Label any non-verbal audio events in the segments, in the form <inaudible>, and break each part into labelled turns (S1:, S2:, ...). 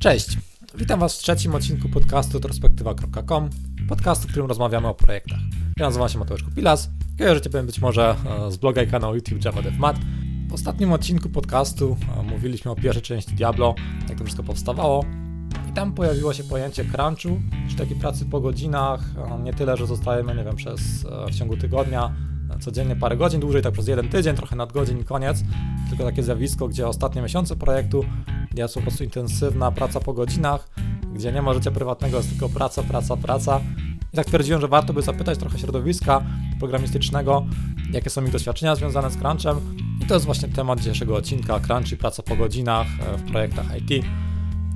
S1: Cześć, witam Was w trzecim odcinku podcastu trospektywa.com, podcastu, w którym rozmawiamy o projektach. Ja nazywam się Mateusz Kupilas, kojarzycie mnie być może e, z bloga i kanału YouTube Java DevMat. W ostatnim odcinku podcastu e, mówiliśmy o pierwszej części Diablo, jak to wszystko powstawało. I tam pojawiło się pojęcie crunchu, czyli takiej pracy po godzinach, e, nie tyle, że zostajemy, nie wiem, przez w ciągu tygodnia codziennie parę godzin, dłużej tak przez jeden tydzień, trochę nadgodzin i koniec. Tylko takie zjawisko, gdzie ostatnie miesiące projektu jest po prostu intensywna praca po godzinach, gdzie nie ma życia prywatnego, jest tylko praca, praca, praca. I tak twierdziłem, że warto by zapytać trochę środowiska programistycznego, jakie są ich doświadczenia związane z crunchem. I to jest właśnie temat dzisiejszego odcinka, crunch i praca po godzinach e, w projektach IT.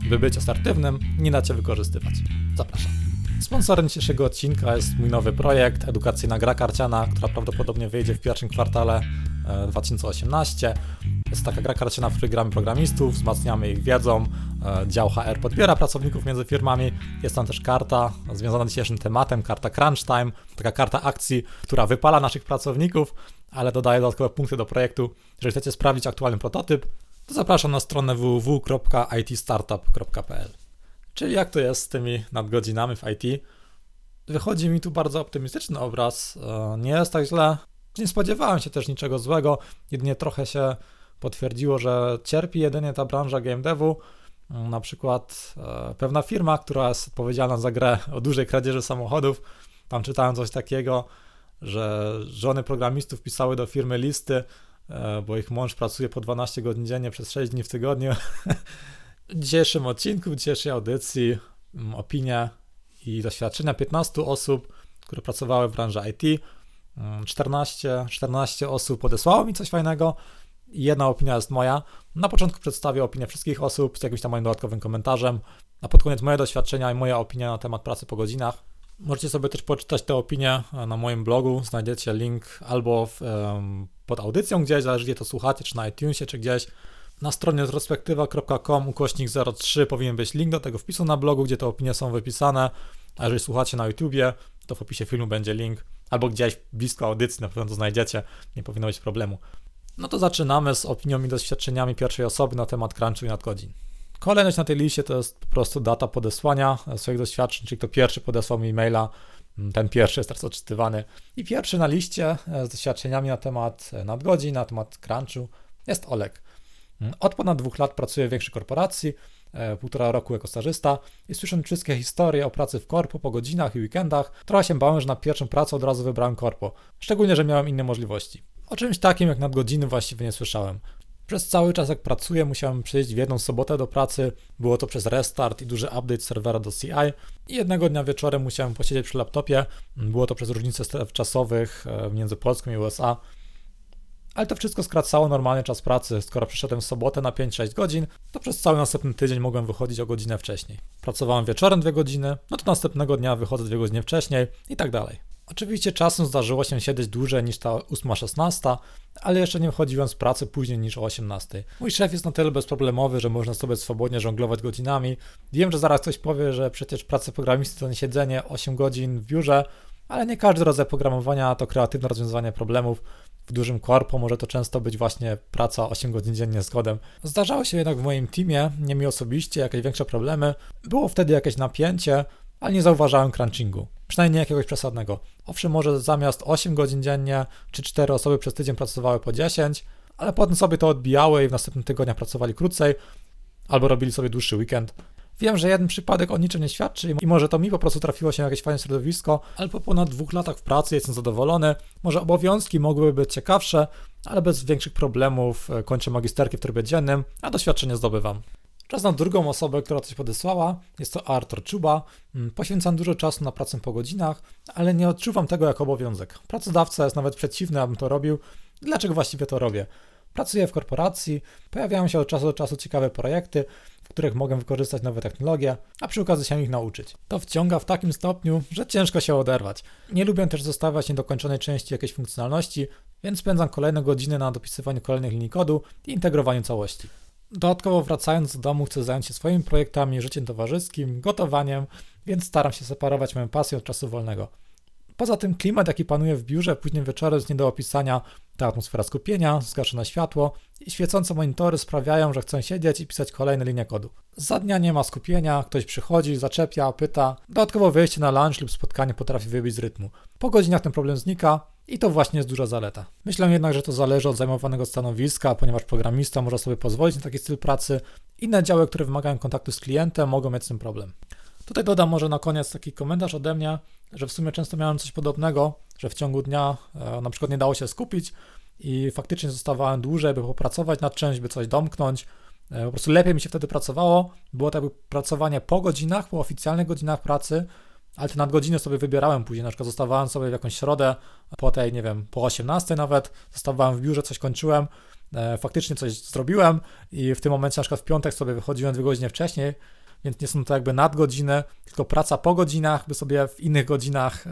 S1: By być asertywnym, nie dacie wykorzystywać. Zapraszam. Sponsorem dzisiejszego odcinka jest mój nowy projekt, edukacyjna gra karciana, która prawdopodobnie wyjdzie w pierwszym kwartale 2018. E, jest taka gra karciana, w której gramy programistów, wzmacniamy ich wiedzą, e, dział HR podbiera pracowników między firmami. Jest tam też karta związana z dzisiejszym tematem, karta Crunch Time, taka karta akcji, która wypala naszych pracowników, ale dodaje dodatkowe punkty do projektu. Jeżeli chcecie sprawdzić aktualny prototyp, to zapraszam na stronę www.itstartup.pl. Czyli jak to jest z tymi nadgodzinami w IT? Wychodzi mi tu bardzo optymistyczny obraz. E, nie jest tak źle. Nie spodziewałem się też niczego złego, jedynie trochę się potwierdziło, że cierpi jedynie ta branża game devu. Mm, na przykład e, pewna firma, która jest odpowiedzialna za grę o dużej kradzieży samochodów. Tam czytałem coś takiego, że żony programistów pisały do firmy listy, e, bo ich mąż pracuje po 12 godzin dziennie przez 6 dni w tygodniu. <laughs> W dzisiejszym odcinku, w dzisiejszej audycji mm, opinia i doświadczenia 15 osób, które pracowały w branży IT. 14, 14 osób podesłało mi coś fajnego i jedna opinia jest moja. Na początku przedstawię opinię wszystkich osób z jakimś tam moim dodatkowym komentarzem. Na pod koniec moje doświadczenia i moja opinia na temat pracy po godzinach. Możecie sobie też poczytać te opinie e, na moim blogu. Znajdziecie link albo w, pod audycją gdzieś, zależy gdzie to słuchacie, czy na iTunesie, czy gdzieś. Na stronie retrospektywa.com ukośnik 03 powinien być link do tego wpisu na blogu, gdzie te opinie są wypisane. A jeżeli słuchacie na YouTubie, to w opisie filmu będzie link, albo gdzieś blisko audycji na pewno to znajdziecie, nie powinno być problemu. No to zaczynamy z opinią i doświadczeniami pierwszej osoby na temat crunchu i nadgodzin. Kolejność na tej liście to jest po prostu data podesłania swoich doświadczeń, czyli kto pierwszy podesłał mi e-maila, ten pierwszy jest teraz odczytywany. I pierwszy na liście z doświadczeniami na temat nadgodzin, na temat crunchu jest Olek. Od ponad dwóch lat pracuję w większej korporacji, e, półtora roku jako stażysta i słysząc wszystkie historie o pracy w korpo po godzinach i weekendach, trochę się bałem, że na pierwszą pracę od razu wybrałem korpo, szczególnie, że miałem inne możliwości. O czymś takim jak nadgodziny właściwie nie słyszałem. Przez cały czas jak pracuję musiałem przyjść w jedną sobotę do pracy, było to przez restart i duży update serwera do CI i. Jednego dnia wieczorem musiałem posiedzieć przy laptopie, było to przez różnice stref czasowych e, między Polską i USA, ale to wszystko skracało normalnie czas pracy. Skoro przyszedłem w sobotę na 5-6 godzin, to przez cały następny tydzień mogłem wychodzić o godzinę wcześniej. Pracowałem wieczorem 2 godziny, no to następnego dnia wychodzę 2 godziny wcześniej i tak dalej. Oczywiście czasem zdarzyło się siedzieć dłużej niż ta 8-16, ale jeszcze nie wychodziłem z pracy później niż o 18. Mój szef jest na tyle bezproblemowy, że można sobie swobodnie żonglować godzinami. Wiem, że zaraz ktoś powie, że przecież praca programisty to nie siedzenie 8 godzin w biurze, ale nie każdy rodzaj programowania to kreatywne rozwiązywanie problemów. W dużym korpo może to często być właśnie praca 8 godzin dziennie z kodem. Zdarzało się jednak w moim teamie, nie mi osobiście, jakieś większe problemy. Było wtedy jakieś napięcie, ale nie zauważałem crunchingu. Przynajmniej jakiegoś przesadnego. Owszem, może zamiast 8 godzin dziennie, czy 4 osoby przez tydzień pracowały po 10, ale potem sobie to odbijały i w następnym tygodniu pracowali krócej, albo robili sobie dłuższy weekend. Wiem, że jeden przypadek o niczym nie świadczy i może to mi po prostu trafiło się jakieś fajne środowisko, ale po ponad dwóch latach w pracy jestem zadowolony. Może obowiązki mogłyby być ciekawsze, ale bez większych problemów e, kończę magisterki w trybie dziennym, a doświadczenie zdobywam. Czas na drugą osobę, która coś podesłała, jest to Artur Czuba. Mm, poświęcam dużo czasu na pracę po godzinach, ale nie odczuwam tego jako obowiązek. Pracodawca jest nawet przeciwny, abym to robił. Dlaczego właściwie to robię? Pracuję w korporacji, pojawiają się od czasu do czasu ciekawe projekty, których mogę wykorzystać nowe technologie, a przy okazji się ich nauczyć. To wciąga w takim stopniu, że ciężko się oderwać. Nie lubię też zostawiać niedokończonej części jakiejś funkcjonalności, więc spędzam kolejne godziny na dopisywaniu kolejnych linii kodu i integrowaniu całości. Dodatkowo wracając do domu chcę zająć się swoimi projektami, życiem towarzyskim, gotowaniem, więc staram się separować moją pasję od czasu wolnego. Poza tym klimat, jaki panuje w biurze późnym wieczorem jest nie do opisania. Ta atmosfera skupienia, zgaszone światło i świecące monitory sprawiają, że chcę siedzieć i pisać kolejne linie kodu. Za dnia nie ma skupienia, ktoś przychodzi, zaczepia, pyta. Dodatkowo wyjście na lunch lub spotkanie potrafi wybić z rytmu. Po godzinach ten problem znika i to właśnie jest duża zaleta. Myślę jednak, że to zależy od zajmowanego stanowiska, ponieważ programista może sobie pozwolić na taki styl pracy. Inne działy, które wymagają kontaktu z klientem, mogą mieć z tym problem. Tutaj dodam może na koniec taki komentarz ode mnie, że w sumie często miałem coś podobnego, że w ciągu dnia e, na przykład nie dało się skupić i faktycznie zostawałem dłużej, by popracować nad czymś, by coś domknąć. E, po prostu lepiej mi się wtedy pracowało. Było to jakby pracowanie po godzinach, po oficjalnych godzinach pracy, ale te nadgodziny sobie wybierałem później. Na przykład zostawałem sobie w jakąś środę, po tej, nie wiem, po 18 nawet, zostawałem w biurze, coś kończyłem, e, faktycznie coś zrobiłem i w tym momencie na przykład w piątek sobie wychodziłem dwie godziny wcześniej, więc nie są to jakby nadgodziny, tylko praca po godzinach, by sobie w innych godzinach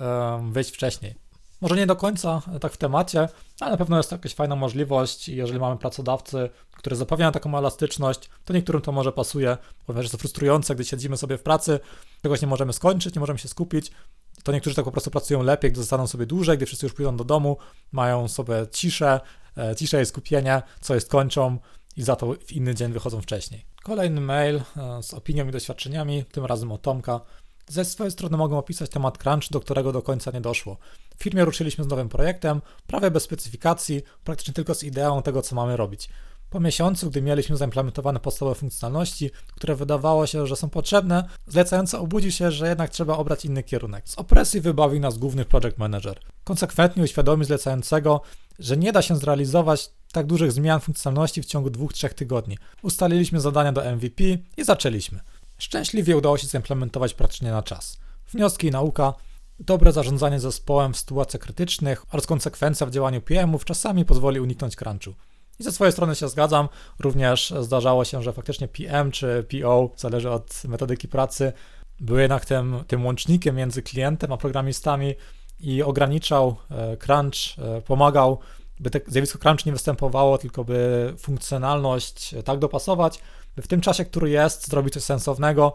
S1: wejść wcześniej. Może nie do końca tak w temacie, ale na pewno jest to jakaś fajna możliwość. Jeżeli mamy pracodawcy, które zapewniają taką elastyczność, to niektórym to może pasuje, ponieważ jest to frustrujące, gdy siedzimy sobie w pracy, czegoś nie możemy skończyć, nie możemy się skupić. To niektórzy tak po prostu pracują lepiej, gdy zostaną sobie dłużej, gdy wszyscy już pójdą do domu, mają sobie ciszę, e, ciszę i skupienie, co jest kończą i za to w inny dzień wychodzą wcześniej. Kolejny mail e, z opinią i doświadczeniami, tym razem o Tomka. Ze swojej strony mogę opisać temat crunch, do którego do końca nie doszło. W firmie ruszyliśmy z nowym projektem, prawie bez specyfikacji, praktycznie tylko z ideą tego, co mamy robić. Po miesiącu, gdy mieliśmy zaimplementowane podstawowe funkcjonalności, które wydawało się, że są potrzebne, zlecający obudził się, że jednak trzeba obrać inny kierunek. Z opresji wybawił nas główny project manager. Konsekwentnie uświadomił zlecającego, że nie da się zrealizować tak dużych zmian funkcjonalności w ciągu 2-3 tygodni. Ustaliliśmy zadania do MVP i zaczęliśmy. Szczęśliwie udało się zaimplementować praktycznie na czas. Wnioski i nauka, dobre zarządzanie zespołem w sytuacjach krytycznych oraz konsekwencja w działaniu PM-ów czasami pozwoli uniknąć crunchu. I ze swojej strony się zgadzam, również zdarzało się, że faktycznie PM czy PO, zależy od metodyki pracy, był jednak tym, tym łącznikiem między klientem a programistami i ograniczał e, crunch, e, pomagał, by te zjawisko crunch nie występowało, tylko by funkcjonalność tak dopasować, by w tym czasie, który jest, zrobić coś sensownego,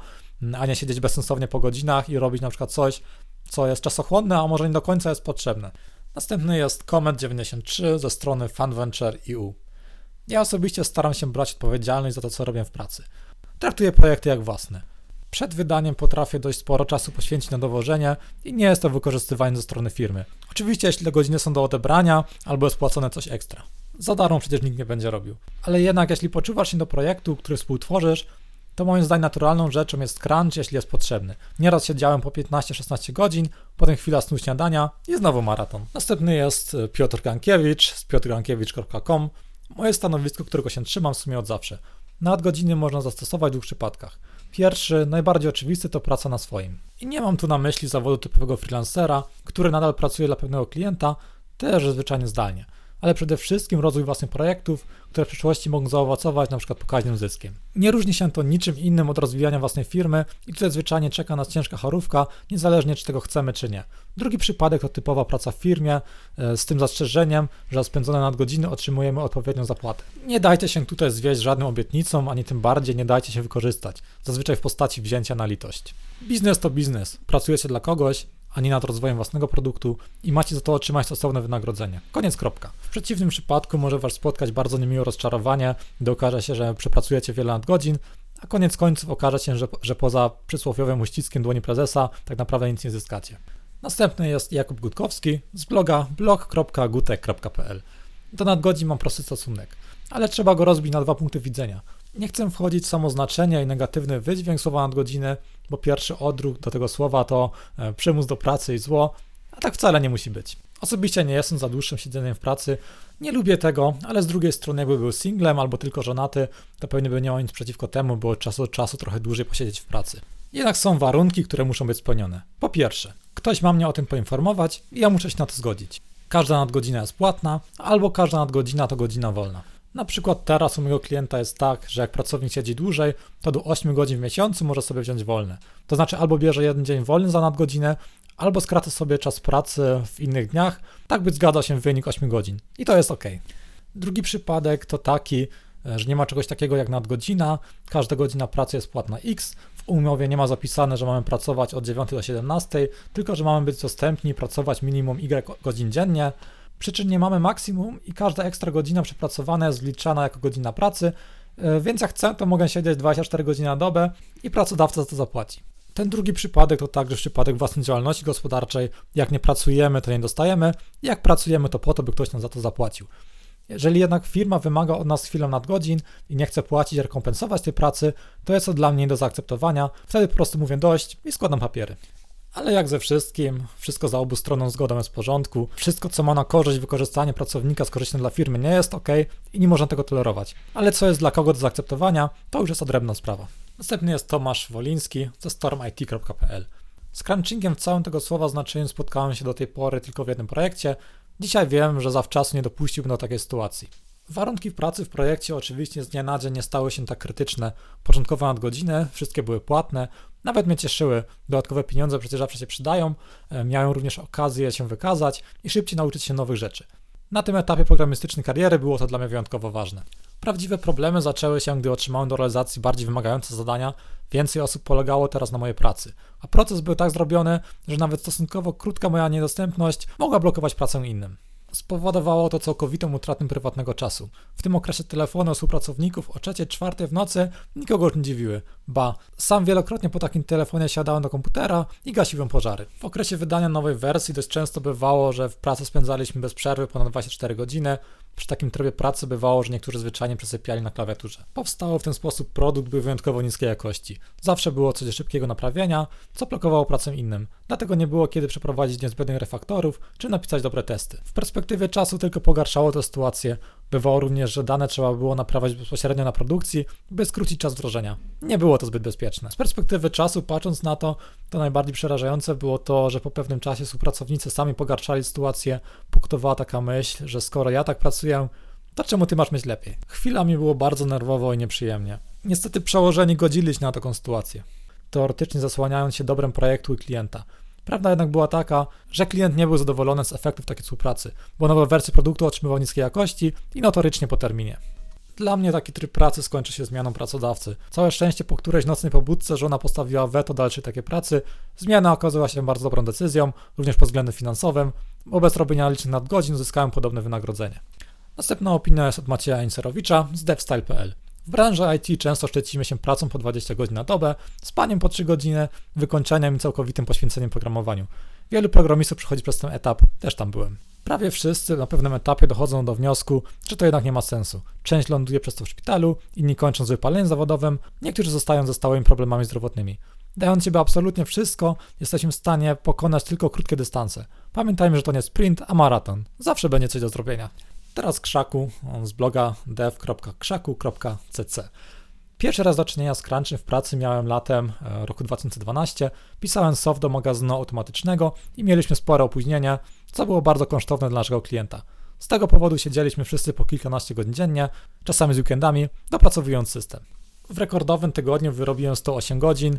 S1: a nie siedzieć bezsensownie po godzinach i robić na przykład coś, co jest czasochłonne, a może nie do końca jest potrzebne. Następny jest Comet 93 ze strony FunVenture.eu. Ja osobiście staram się brać odpowiedzialność za to, co robię w pracy. Traktuję projekty jak własne. Przed wydaniem potrafię dość sporo czasu poświęcić na dowożenie i nie jest to wykorzystywanie ze strony firmy. Oczywiście, jeśli te godziny są do odebrania albo jest płacone coś ekstra. Za darmo przecież nikt nie będzie robił. Ale jednak, jeśli poczuwasz się do projektu, który współtworzysz, to moim zdaniem naturalną rzeczą jest crunch, jeśli jest potrzebny. Nieraz siedziałem po 15-16 godzin, potem chwila snu śniadania i znowu maraton. Następny jest e, Piotr Gankiewicz z piotrgankiewicz.com. Moje stanowisko, którego się trzymam w sumie od zawsze. Nadgodziny można zastosować w dwóch przypadkach. Pierwszy, najbardziej oczywisty, to praca na swoim. I nie mam tu na myśli zawodu typowego freelancera, który nadal pracuje dla pewnego klienta, też zwyczajnie zdalnie ale przede wszystkim rozwój własnych projektów, które w przyszłości mogą zaowocować przykład pokaźnym zyskiem. Nie różni się to niczym innym od rozwijania własnej firmy i tutaj zwyczajnie czeka nas ciężka charówka, niezależnie czy tego chcemy czy nie. Drugi przypadek to typowa praca w firmie, e, z tym zastrzeżeniem, że za spędzone nadgodziny otrzymujemy odpowiednią zapłatę. Nie dajcie się tutaj zwieść żadnym obietnicom, ani tym bardziej nie dajcie się wykorzystać, zazwyczaj w postaci wzięcia na litość. Biznes to biznes. Pracujecie dla kogoś, a nie nad rozwojem własnego produktu i macie za to otrzymać stosowne wynagrodzenie. Koniec, kropka. W przeciwnym przypadku może Was spotkać bardzo niemiłe rozczarowanie, gdy okaże się, że przepracujecie wiele nadgodzin, a koniec końców okaże się, że, że poza przysłowiowym uściskiem dłoni prezesa tak naprawdę nic nie zyskacie. Następny jest Jakub Gutkowski z bloga blog.gutek.pl. Do nadgodzin mam prosty stosunek, ale trzeba go rozbić na dwa punkty widzenia. Nie chcę wchodzić w samo znaczenie i negatywny wydźwięk słowa nadgodziny, bo pierwszy odruch do tego słowa to e, przymus do pracy i zło, a tak wcale nie musi być. Osobiście nie jestem za dłuższym siedzeniem w pracy, nie lubię tego, ale z drugiej strony jakby był singlem albo tylko żonaty, to pewnie by nie miał nic przeciwko temu, bo od czasu do czasu trochę dłużej posiedzieć w pracy. Jednak są warunki, które muszą być spełnione. Po pierwsze, ktoś ma mnie o tym poinformować i ja muszę się na to zgodzić. Każda nadgodzina jest płatna, albo każda nadgodzina to godzina wolna. Na przykład teraz u mojego klienta jest tak, że jak pracownik siedzi dłużej, to do 8 godzin w miesiącu może sobie wziąć wolne. To znaczy albo bierze jeden dzień wolny za nadgodzinę, albo skraca sobie czas pracy w innych dniach, tak by zgadzał się wynik 8 godzin. I to jest ok. Drugi przypadek to taki, że nie ma czegoś takiego jak nadgodzina, każda godzina pracy jest płatna X, w umowie nie ma zapisane, że mamy pracować od 9 do 17, tylko że mamy być dostępni, pracować minimum Y godzin dziennie, przy czym nie mamy maksimum i każda ekstra godzina przepracowana jest wliczana jako godzina pracy, e, więc jak chcę, to mogę siedzieć 24 godziny na dobę i pracodawca za to zapłaci. Ten drugi przypadek to także przypadek własnej działalności gospodarczej. Jak nie pracujemy, to nie dostajemy. Jak pracujemy, to po to, by ktoś nam za to zapłacił. Jeżeli jednak firma wymaga od nas chwilę nadgodzin i nie chce płacić, rekompensować tej pracy, to jest to dla mnie nie do zaakceptowania. Wtedy po prostu mówię dość i składam papiery. Ale jak ze wszystkim, wszystko za obu stroną zgodą jest w porządku. Wszystko, co ma na korzyść wykorzystanie pracownika z korzyścią dla firmy, nie jest ok i nie można tego tolerować. Ale co jest dla kogo do zaakceptowania, to już jest odrębna sprawa. Następny jest Tomasz Woliński ze stormit.pl. Z crunchingiem w całym tego słowa znaczeniu spotkałem się do tej pory tylko w jednym projekcie. Dzisiaj wiem, że zawczasu nie dopuściłbym do takiej sytuacji. Warunki pracy w projekcie oczywiście z dnia na dzień nie stały się tak krytyczne. Początkowe nadgodziny, wszystkie były płatne, nawet mnie cieszyły. Dodatkowe pieniądze przecież zawsze się przydają, e, miałem również okazję się wykazać i szybciej nauczyć się nowych rzeczy. Na tym etapie programistycznej kariery było to dla mnie wyjątkowo ważne. Prawdziwe problemy zaczęły się, gdy otrzymałem do realizacji bardziej wymagające zadania, więcej osób polegało teraz na mojej pracy. A proces był tak zrobiony, że nawet stosunkowo krótka moja niedostępność mogła blokować pracę innym. Spowodowało to całkowitą utratę prywatnego czasu. W tym okresie telefony współpracowników o trzeciej, czwartej w nocy nikogo już nie dziwiły. Ba, sam wielokrotnie po takim telefonie siadałem do komputera i gasiłem pożary. W okresie wydania nowej wersji dość często bywało, że w pracy spędzaliśmy bez przerwy ponad 24 godziny, przy takim trybie pracy bywało, że niektórzy zwyczajnie przesypiali na klawiaturze. Powstało w ten sposób produkt był wyjątkowo niskiej jakości. Zawsze było coś szybkiego naprawienia, co blokowało pracę innym. Dlatego nie było kiedy przeprowadzić niezbędnych refaktorów, czy napisać dobre testy. W perspektywie czasu tylko pogarszało tę sytuację. Bywało również, że dane trzeba było naprawiać bezpośrednio na produkcji, by skrócić czas wdrożenia. Nie było to zbyt bezpieczne. Z perspektywy czasu, patrząc na to, to najbardziej przerażające było to, że po pewnym czasie współpracownicy sami pogarszali sytuację, punktowała taka myśl, że skoro ja tak pracuję, to czemu ty masz mieć lepiej? Chwila mi było bardzo nerwowo i nieprzyjemnie. Niestety przełożeni godzili się na taką sytuację, teoretycznie zasłaniając się dobrem projektu i klienta. Prawda jednak była taka, że klient nie był zadowolony z efektów takiej współpracy, bo nowe wersje produktu otrzymywał niskiej jakości i notorycznie po terminie. Dla mnie taki tryb pracy skończy się zmianą pracodawcy. Całe szczęście po którejś nocnej pobudce żona postawiła weto dalszej takiej pracy. Zmiana okazała się bardzo dobrą decyzją, również pod względem finansowym, bo bez robienia licznych nadgodzin uzyskałem podobne wynagrodzenie. Następna opinia jest od Macieja Inserowicza z devstyle.pl. W branży IT często szczycimy się pracą po 20 godzin na dobę, spaniem po 3 godziny, wykończeniem i całkowitym poświęceniem programowaniu. Wielu programistów przechodzi przez ten etap, też tam byłem. Prawie wszyscy na pewnym etapie dochodzą do wniosku, że to jednak nie ma sensu. Część ląduje przez to w szpitalu, inni kończą z wypaleniem zawodowym, niektórzy zostają ze stałymi problemami zdrowotnymi. Dając siebie absolutnie wszystko, jesteśmy w stanie pokonać tylko krótkie dystanse. Pamiętajmy, że to nie sprint, a maraton. Zawsze będzie coś do zrobienia. Teraz Krzaku z bloga dev.krzaku.cc. Pierwszy raz do czynienia z crunchem w pracy miałem latem e, roku 2012. Pisałem soft do magazynu automatycznego i mieliśmy spore opóźnienie, co było bardzo kosztowne dla naszego klienta. Z tego powodu siedzieliśmy wszyscy po kilkanaście godzin dziennie, czasami z weekendami, dopracowując system. W rekordowym tygodniu wyrobiłem 108 godzin,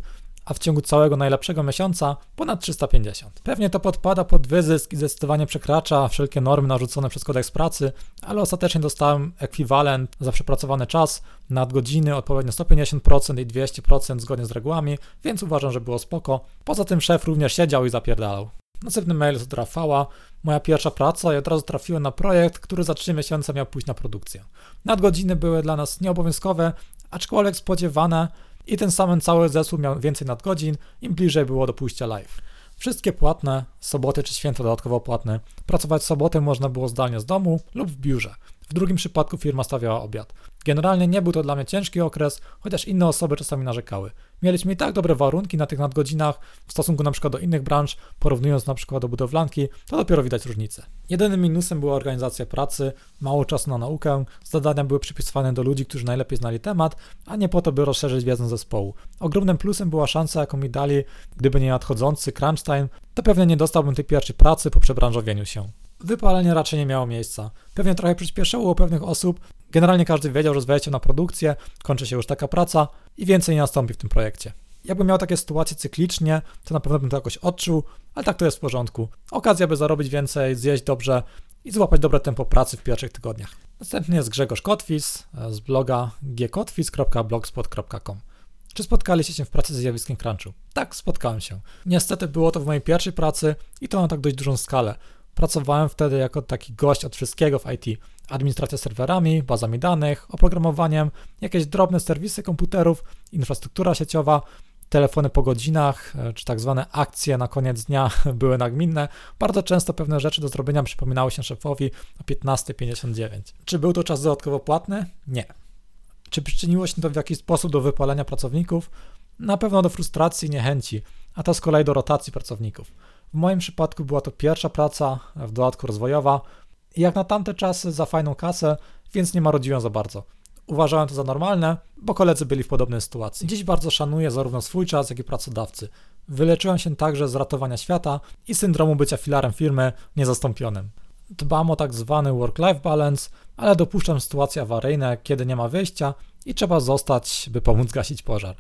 S1: a w ciągu całego najlepszego miesiąca ponad 350. Pewnie to podpada pod wyzysk i zdecydowanie przekracza wszelkie normy narzucone przez kodeks pracy, ale ostatecznie dostałem ekwiwalent za przepracowany czas nadgodziny odpowiednio 150% i 200% zgodnie z regułami, więc uważam, że było spoko. Poza tym szef również siedział i zapierdalał. Następny mail jest od Rafała. Moja pierwsza praca i od razu trafiłem na projekt, który za 3 miesiące miał pójść na produkcję. Nadgodziny były dla nas nieobowiązkowe, aczkolwiek spodziewane, i ten sam cały zespół miał więcej nadgodzin, im bliżej było do pójścia live. Wszystkie płatne, soboty czy święta dodatkowo płatne. Pracować w sobotę można było zdalnie z domu lub w biurze. W drugim przypadku firma stawiała obiad. Generalnie nie był to dla mnie ciężki okres, chociaż inne osoby czasami narzekały. Mieliśmy i tak dobre warunki na tych nadgodzinach w stosunku na przykład do innych branż, porównując na przykład do budowlanki, to dopiero widać różnicę. Jedynym minusem była organizacja pracy, mało czasu na naukę, zadania były przypisywane do ludzi, którzy najlepiej znali temat, a nie po to, by rozszerzyć wiedzę zespołu. Ogromnym plusem była szansa, jaką mi dali, gdyby nie nadchodzący crunch time, to pewnie nie dostałbym tej pierwszej pracy po przebranżowieniu się. Wypalenie raczej nie miało miejsca. Pewnie trochę przyspieszyło u pewnych osób. Generalnie każdy wiedział, że z wejściem na produkcję kończy się już taka praca i więcej nie nastąpi w tym projekcie. Jakbym miał takie sytuacje cyklicznie, to na pewno bym to jakoś odczuł, ale tak to jest w porządku. Okazja, by zarobić więcej, zjeść dobrze i złapać dobre tempo pracy w pierwszych tygodniach. Następny jest Grzegorz Kotwis z bloga gkotwis.blogspot.com. Czy spotkaliście się w pracy z zjawiskiem crunchu? Tak, spotkałem się. Niestety było to w mojej pierwszej pracy i to na tak dość dużą skalę. Pracowałem wtedy jako taki gość od wszystkiego w IT. Administracja serwerami, bazami danych, oprogramowaniem, jakieś drobne serwisy komputerów, infrastruktura sieciowa, telefony po godzinach, e, czy tak zwane akcje na koniec dnia <laughs> były nagminne. Bardzo często pewne rzeczy do zrobienia przypominały się szefowi o 15.59. Czy był to czas dodatkowo płatny? Nie. Czy przyczyniło się to w jakiś sposób do wypalenia pracowników? Na pewno do frustracji i niechęci, a to z kolei do rotacji pracowników. W moim przypadku była to pierwsza praca, w dodatku rozwojowa, i jak na tamte czasy za fajną kasę, więc nie marudziłem za bardzo. Uważałem to za normalne, bo koledzy byli w podobnej sytuacji. Dziś bardzo szanuję zarówno swój czas, jak i pracodawcy. Wyleczyłem się także z ratowania świata i syndromu bycia filarem firmy niezastąpionym. Dbam o tak zwany work-life balance, ale dopuszczam sytuacje awaryjne, kiedy nie ma wyjścia i trzeba zostać, by pomóc gasić pożar.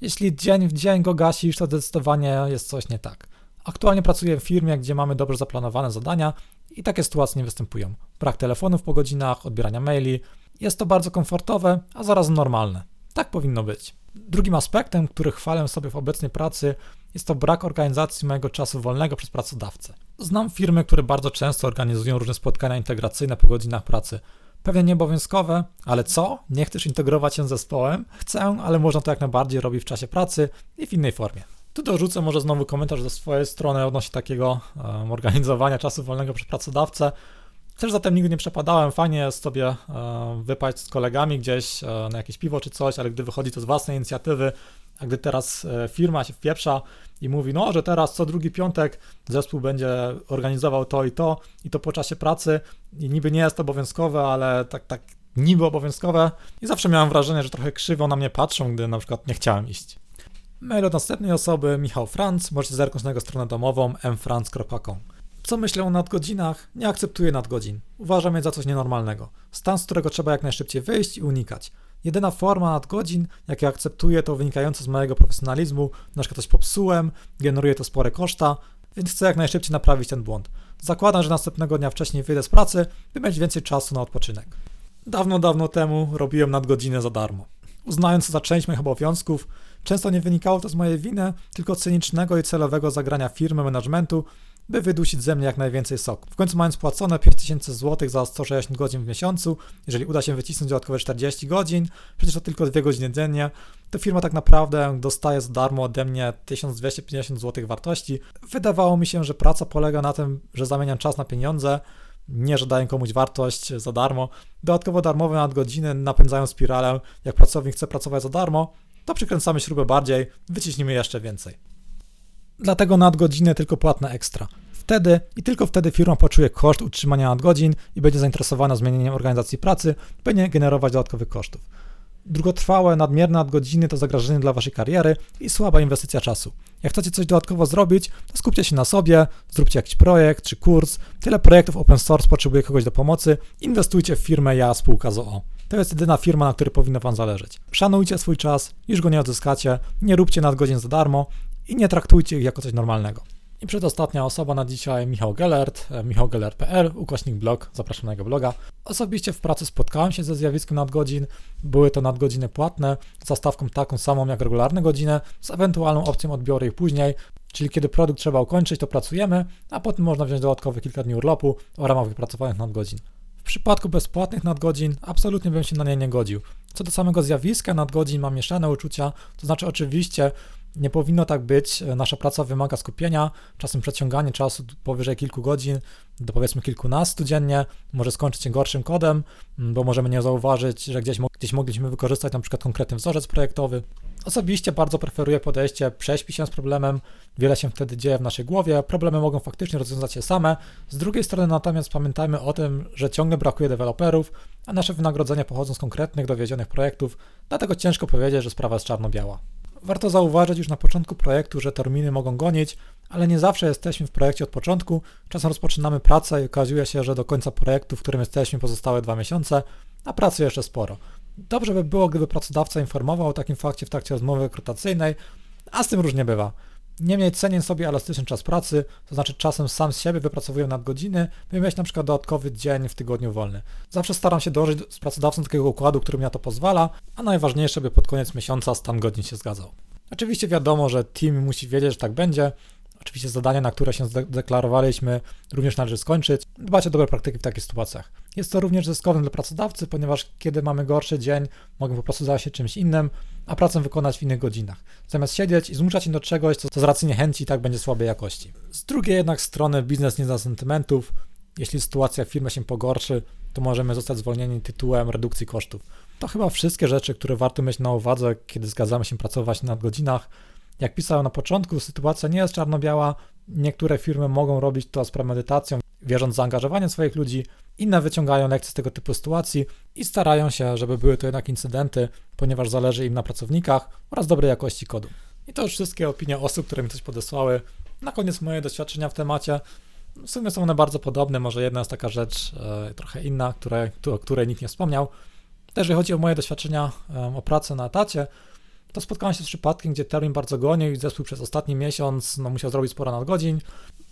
S1: Jeśli dzień w dzień go gasisz, to zdecydowanie jest coś nie tak. Aktualnie pracuję w firmie, gdzie mamy dobrze zaplanowane zadania i takie sytuacje nie występują. Brak telefonów po godzinach, odbierania maili. Jest to bardzo komfortowe, a zarazem normalne. Tak powinno być. Drugim aspektem, który chwalę sobie w obecnej pracy, jest to brak organizacji mojego czasu wolnego przez pracodawcę. Znam firmy, które bardzo często organizują różne spotkania integracyjne po godzinach pracy. Pewnie nieobowiązkowe, ale co? Nie chcesz integrować się z zespołem? Chcę, ale można to jak najbardziej robić w czasie pracy i w innej formie. Tu dorzucę może znowu komentarz ze swojej strony odnośnie takiego um, organizowania czasu wolnego przez pracodawcę. Też zatem nigdy nie przepadałem. Fajnie jest sobie um, wypaść z kolegami gdzieś um, na jakieś piwo czy coś, ale gdy wychodzi to z własnej inicjatywy, a gdy teraz e, firma się wpieprza i mówi, no, że teraz co drugi piątek zespół będzie organizował to i to, i to po czasie pracy, i niby nie jest to obowiązkowe, ale tak, tak niby obowiązkowe, i zawsze miałem wrażenie, że trochę krzywo na mnie patrzą, gdy na przykład nie chciałem iść. Mail od następnej osoby, Michał Franc, możecie zerknąć na jego stronę domową mfranc.com. Co myślę o nadgodzinach? Nie akceptuję nadgodzin. Uważam je za coś nienormalnego. Stan, z którego trzeba jak najszybciej wyjść i unikać. Jedyna forma nadgodzin, jakie akceptuję, to wynikające z mojego profesjonalizmu, na przykład coś popsułem, generuje to spore koszta, więc chcę jak najszybciej naprawić ten błąd. Zakładam, że następnego dnia wcześniej wyjdę z pracy, by mieć więcej czasu na odpoczynek. Dawno, dawno temu robiłem nadgodziny za darmo. Uznając za część moich obowiązków, Często nie wynikało to z mojej winy, tylko cynicznego i celowego zagrania firmy managementu, by wydusić ze mnie jak najwięcej soku. W końcu mając płacone 5000 zł za 160 godzin w miesiącu, jeżeli uda się wycisnąć dodatkowe 40 godzin, przecież to tylko 2 godziny dziennie, to firma tak naprawdę dostaje za darmo ode mnie 1250 zł wartości. Wydawało mi się, że praca polega na tym, że zamieniam czas na pieniądze, nie, że daję komuś wartość za darmo. Dodatkowo darmowe nadgodziny napędzają spiralę. Jak pracownik chce pracować za darmo, to przykręcamy śrubę bardziej, wyciśnimy jeszcze więcej. Dlatego nadgodziny tylko płatne ekstra. Wtedy i tylko wtedy firma poczuje koszt utrzymania nadgodzin i będzie zainteresowana zmienieniem organizacji pracy, by nie generować dodatkowych kosztów. Długotrwałe, nadmierne nadgodziny to zagrożenie dla waszej kariery i słaba inwestycja czasu. Jak chcecie coś dodatkowo zrobić, to skupcie się na sobie, zróbcie jakiś projekt czy kurs. Tyle projektów open source potrzebuje kogoś do pomocy. Inwestujcie w firmę Ja Spółka ZOO. To jest jedyna firma, na której powinno Wam zależeć. Szanujcie swój czas, już go nie odzyskacie, nie róbcie nadgodzin za darmo i nie traktujcie ich jako coś normalnego. I przedostatnia osoba na dzisiaj, Michał Gellert, e, michałgellert.pl, ukośnik blog, zapraszam na jego bloga. Osobiście w pracy spotkałem się ze zjawiskiem nadgodzin, były to nadgodziny płatne, z zastawką taką samą jak regularne godziny, z ewentualną opcją odbioru ich później, czyli kiedy produkt trzeba ukończyć, to pracujemy, a potem można wziąć dodatkowe kilka dni urlopu w ramach wypracowanych nadgodzin. Przypadku bezpłatnych nadgodzin absolutnie bym się na nie nie godził. Co do samego zjawiska nadgodzin mam mieszane uczucia, to znaczy oczywiście nie powinno tak być. Nasza praca wymaga skupienia, czasem przeciąganie czasu powyżej kilku godzin do powiedzmy kilkunastu dziennie może skończyć się gorszym kodem, bo możemy nie zauważyć, że gdzieś, gdzieś mogliśmy wykorzystać na przykład konkretny wzorzec projektowy. Osobiście bardzo preferuję podejście prześpi się z problemem, wiele się wtedy dzieje w naszej głowie, problemy mogą faktycznie rozwiązać się same. Z drugiej strony natomiast pamiętajmy o tym, że ciągle brakuje deweloperów, a nasze wynagrodzenia pochodzą z konkretnych, dowiedzionych projektów, dlatego ciężko powiedzieć, że sprawa jest czarno-biała. Warto zauważyć już na początku projektu, że terminy mogą gonić, ale nie zawsze jesteśmy w projekcie od początku. Czasem rozpoczynamy pracę i okazuje się, że do końca projektu, w którym jesteśmy, pozostałe dwa miesiące, a pracy jeszcze sporo. Dobrze by było, gdyby pracodawca informował o takim fakcie w trakcie rozmowy rekrutacyjnej, a z tym różnie bywa. Niemniej cenię sobie elastyczny czas pracy, to znaczy czasem sam z siebie wypracowuję nadgodziny, by mieć na przykład dodatkowy dzień w tygodniu wolny. Zawsze staram się dążyć z pracodawcą takiego układu, który mi na to pozwala, a najważniejsze, by pod koniec miesiąca stan godzin się zgadzał. Oczywiście wiadomo, że team musi wiedzieć, że tak będzie, Oczywiście zadania, na które się zdeklarowaliśmy, również należy skończyć. Dbać o dobre praktyki w takich sytuacjach. Jest to również zyskowne dla pracodawcy, ponieważ kiedy mamy gorszy dzień, mogę po prostu zająć się czymś innym, a pracę wykonać w innych godzinach. Zamiast siedzieć i zmuszać się do czegoś, co z racji niechęci i tak będzie słabej jakości. Z drugiej jednak strony biznes nie zna sentymentów. Jeśli sytuacja w firmie się pogorszy, to możemy zostać zwolnieni tytułem redukcji kosztów. To chyba wszystkie rzeczy, które warto mieć na uwadze, kiedy zgadzamy się pracować na godzinach. Jak pisałem na początku, sytuacja nie jest czarno-biała. Niektóre firmy mogą robić to z premedytacją, wierząc w zaangażowanie swoich ludzi, inne wyciągają lekcje z tego typu sytuacji i starają się, żeby były to jednak incydenty, ponieważ zależy im na pracownikach oraz dobrej jakości kodu. I to już wszystkie opinie osób, które mi coś podesłały. Na koniec moje doświadczenia w temacie. W sumie są one bardzo podobne, może jedna jest taka rzecz e, trochę inna, które, o której nikt nie wspomniał. Też jeżeli chodzi o moje doświadczenia e, o pracę na etacie, to spotkałem się z przypadkiem, gdzie termin bardzo gonił i zespół przez ostatni miesiąc no, musiał zrobić sporo nadgodzin.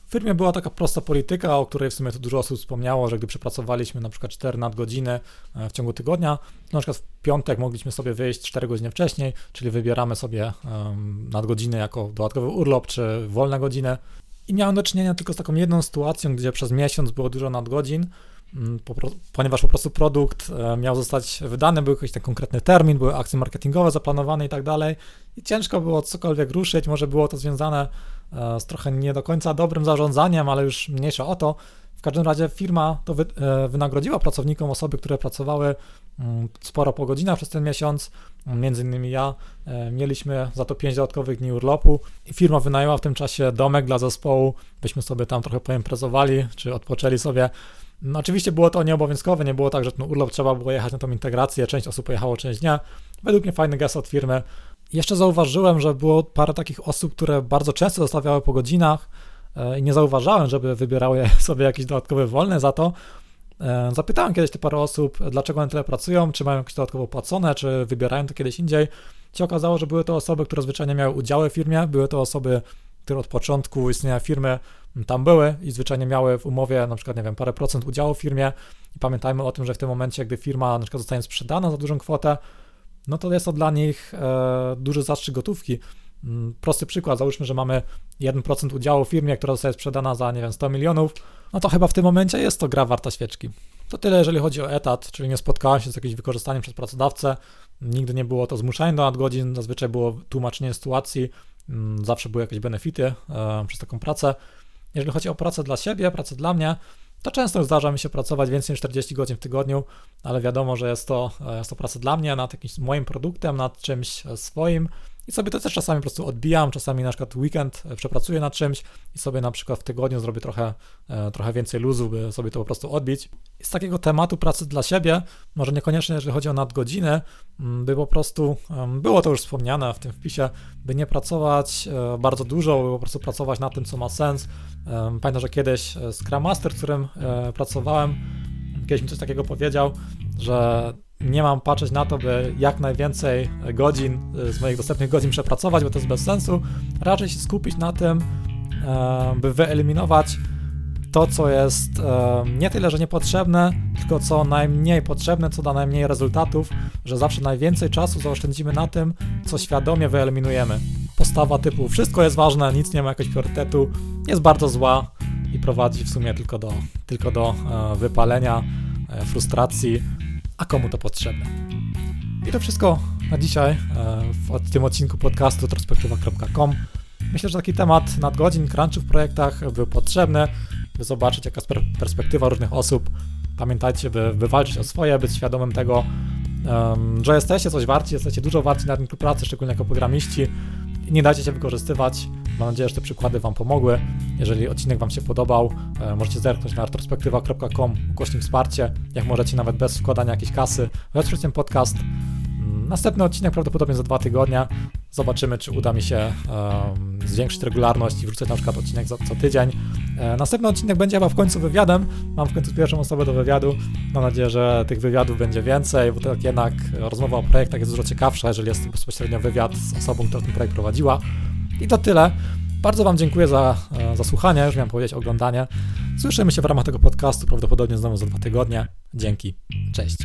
S1: W firmie była taka prosta polityka, o której w sumie tu dużo osób wspomniało, że gdy przepracowaliśmy na przykład 4 nadgodziny e, w ciągu tygodnia, to na przykład w piątek mogliśmy sobie wyjść 4 godziny wcześniej, czyli wybieramy sobie um, nadgodziny jako dodatkowy urlop czy wolne godziny. I miałem do czynienia tylko z taką jedną sytuacją, gdzie przez miesiąc było dużo nadgodzin, ponieważ po prostu produkt e, miał zostać wydany, był jakiś ten konkretny termin, były akcje marketingowe zaplanowane i tak dalej. I ciężko było cokolwiek ruszyć, może było to związane e, z trochę nie do końca dobrym zarządzaniem, ale już mniejsza o to. W każdym razie firma to wy, e, wynagrodziła pracownikom osoby, które pracowały mm, sporo po godzinach przez ten miesiąc. Między innymi ja. Mieliśmy za to 5 dodatkowych dni urlopu i firma wynajęła w tym czasie domek dla zespołu, byśmy sobie tam trochę poimprezowali, czy odpoczęli sobie. No, oczywiście było to nieobowiązkowe, nie było tak, że ten urlop trzeba było jechać na tą integrację, część osób pojechało, część nie. Według mnie fajny gest od firmy. Jeszcze zauważyłem, że było parę takich osób, które bardzo często zostawiały po godzinach, E, i nie zauważałem, żeby wybierały <laughs> sobie jakieś dodatkowe wolne za to. E, zapytałem kiedyś te parę osób, dlaczego one tyle pracują, czy mają jakieś dodatkowo płacone, czy wybierają to kiedyś indziej. Się okazało, że były to osoby, które zwyczajnie miały udziały w firmie, były to osoby, które od początku istnienia firmy tam były i zwyczajnie miały w umowie na przykład, nie wiem, parę procent udziału w firmie. I pamiętajmy o tym, że w tym momencie, gdy firma na przykład zostanie sprzedana za dużą kwotę, no to jest to dla nich e, duży zastrzyk gotówki, Mm, prosty przykład, załóżmy, że mamy 1% udziału w firmie, która zostaje sprzedana za, nie wiem, 100 milionów, no to chyba w tym momencie jest to gra warta świeczki. To tyle, jeżeli chodzi o etat, czyli nie spotkałem się z jakimś wykorzystaniem przez pracodawcę, nigdy nie było to zmuszenie do nadgodzin, zazwyczaj było tłumaczenie sytuacji, zawsze były jakieś benefity e, przez taką pracę. Jeżeli chodzi o pracę dla siebie, pracę dla mnie, to często zdarza mi się pracować więcej niż 40 godzin w tygodniu, ale wiadomo, że jest to, e, jest to praca dla mnie nad jakimś moim produktem, nad czymś swoim, i sobie to też czasami po prostu odbijam, czasami na przykład weekend e, przepracuję nad czymś i sobie na przykład w tygodniu zrobię trochę, e, trochę więcej luzu, by sobie to po prostu odbić. I z takiego tematu pracy dla siebie, może niekoniecznie jeżeli chodzi o nadgodziny, mm, by po prostu, było to już wspomniane w tym wpisie, by nie pracować e, bardzo dużo, by po prostu pracować nad tym, co ma sens. Pamiętam, że kiedyś Scrum Master, z którym pracowałem, kiedyś mi coś takiego powiedział, że nie mam patrzeć na to, by jak najwięcej godzin y, z moich dostępnych godzin przepracować, bo to jest bez sensu. Raczej się skupić na tym, e, by wyeliminować to, co jest e, nie tyle, że niepotrzebne, tylko co najmniej potrzebne, co da najmniej rezultatów, że zawsze najwięcej czasu zaoszczędzimy na tym, co świadomie wyeliminujemy. Postawa typu wszystko jest ważne, nic nie ma jakiegoś priorytetu, jest bardzo zła i prowadzi w sumie tylko do, tylko do e, wypalenia, frustracji, a komu to potrzebne. I to wszystko na dzisiaj e, w tym odcinku podcastu trospektywa.com. Myślę, że taki temat nadgodzin, crunchu w projektach był potrzebny, by zobaczyć jaka jest perspektywa różnych osób. Pamiętajcie, by, by walczyć o swoje, być świadomym tego, że jesteście coś warci, jesteście dużo warci na rynku pracy, szczególnie jako programiści nie dajcie się wykorzystywać. Mam nadzieję, że te przykłady Wam pomogły. Jeżeli odcinek Wam się podobał, e, możecie zerknąć na retrospektywa.com ukośnik wsparcie, jak możecie nawet bez wkładania jakiejś kasy wesprzeć ten podcast. Następny odcinek prawdopodobnie za dwa tygodnie. Zobaczymy, czy uda mi się um, zwiększyć regularność i wrzucać na przykład odcinek co, co tydzień. E, następny odcinek będzie chyba w końcu wywiadem. Mam w końcu pierwszą osobę do wywiadu. Mam nadzieję, że tych wywiadów będzie więcej, bo tak jednak rozmowa o projektach jest dużo ciekawsza, jeżeli jest bezpośrednio wywiad z osobą, która ten projekt prowadziła. I to tyle. Bardzo Wam dziękuję za, e, za słuchanie, już miałem powiedzieć oglądanie. Słyszymy się w ramach tego podcastu prawdopodobnie znowu za dwa tygodnie. Dzięki. Cześć.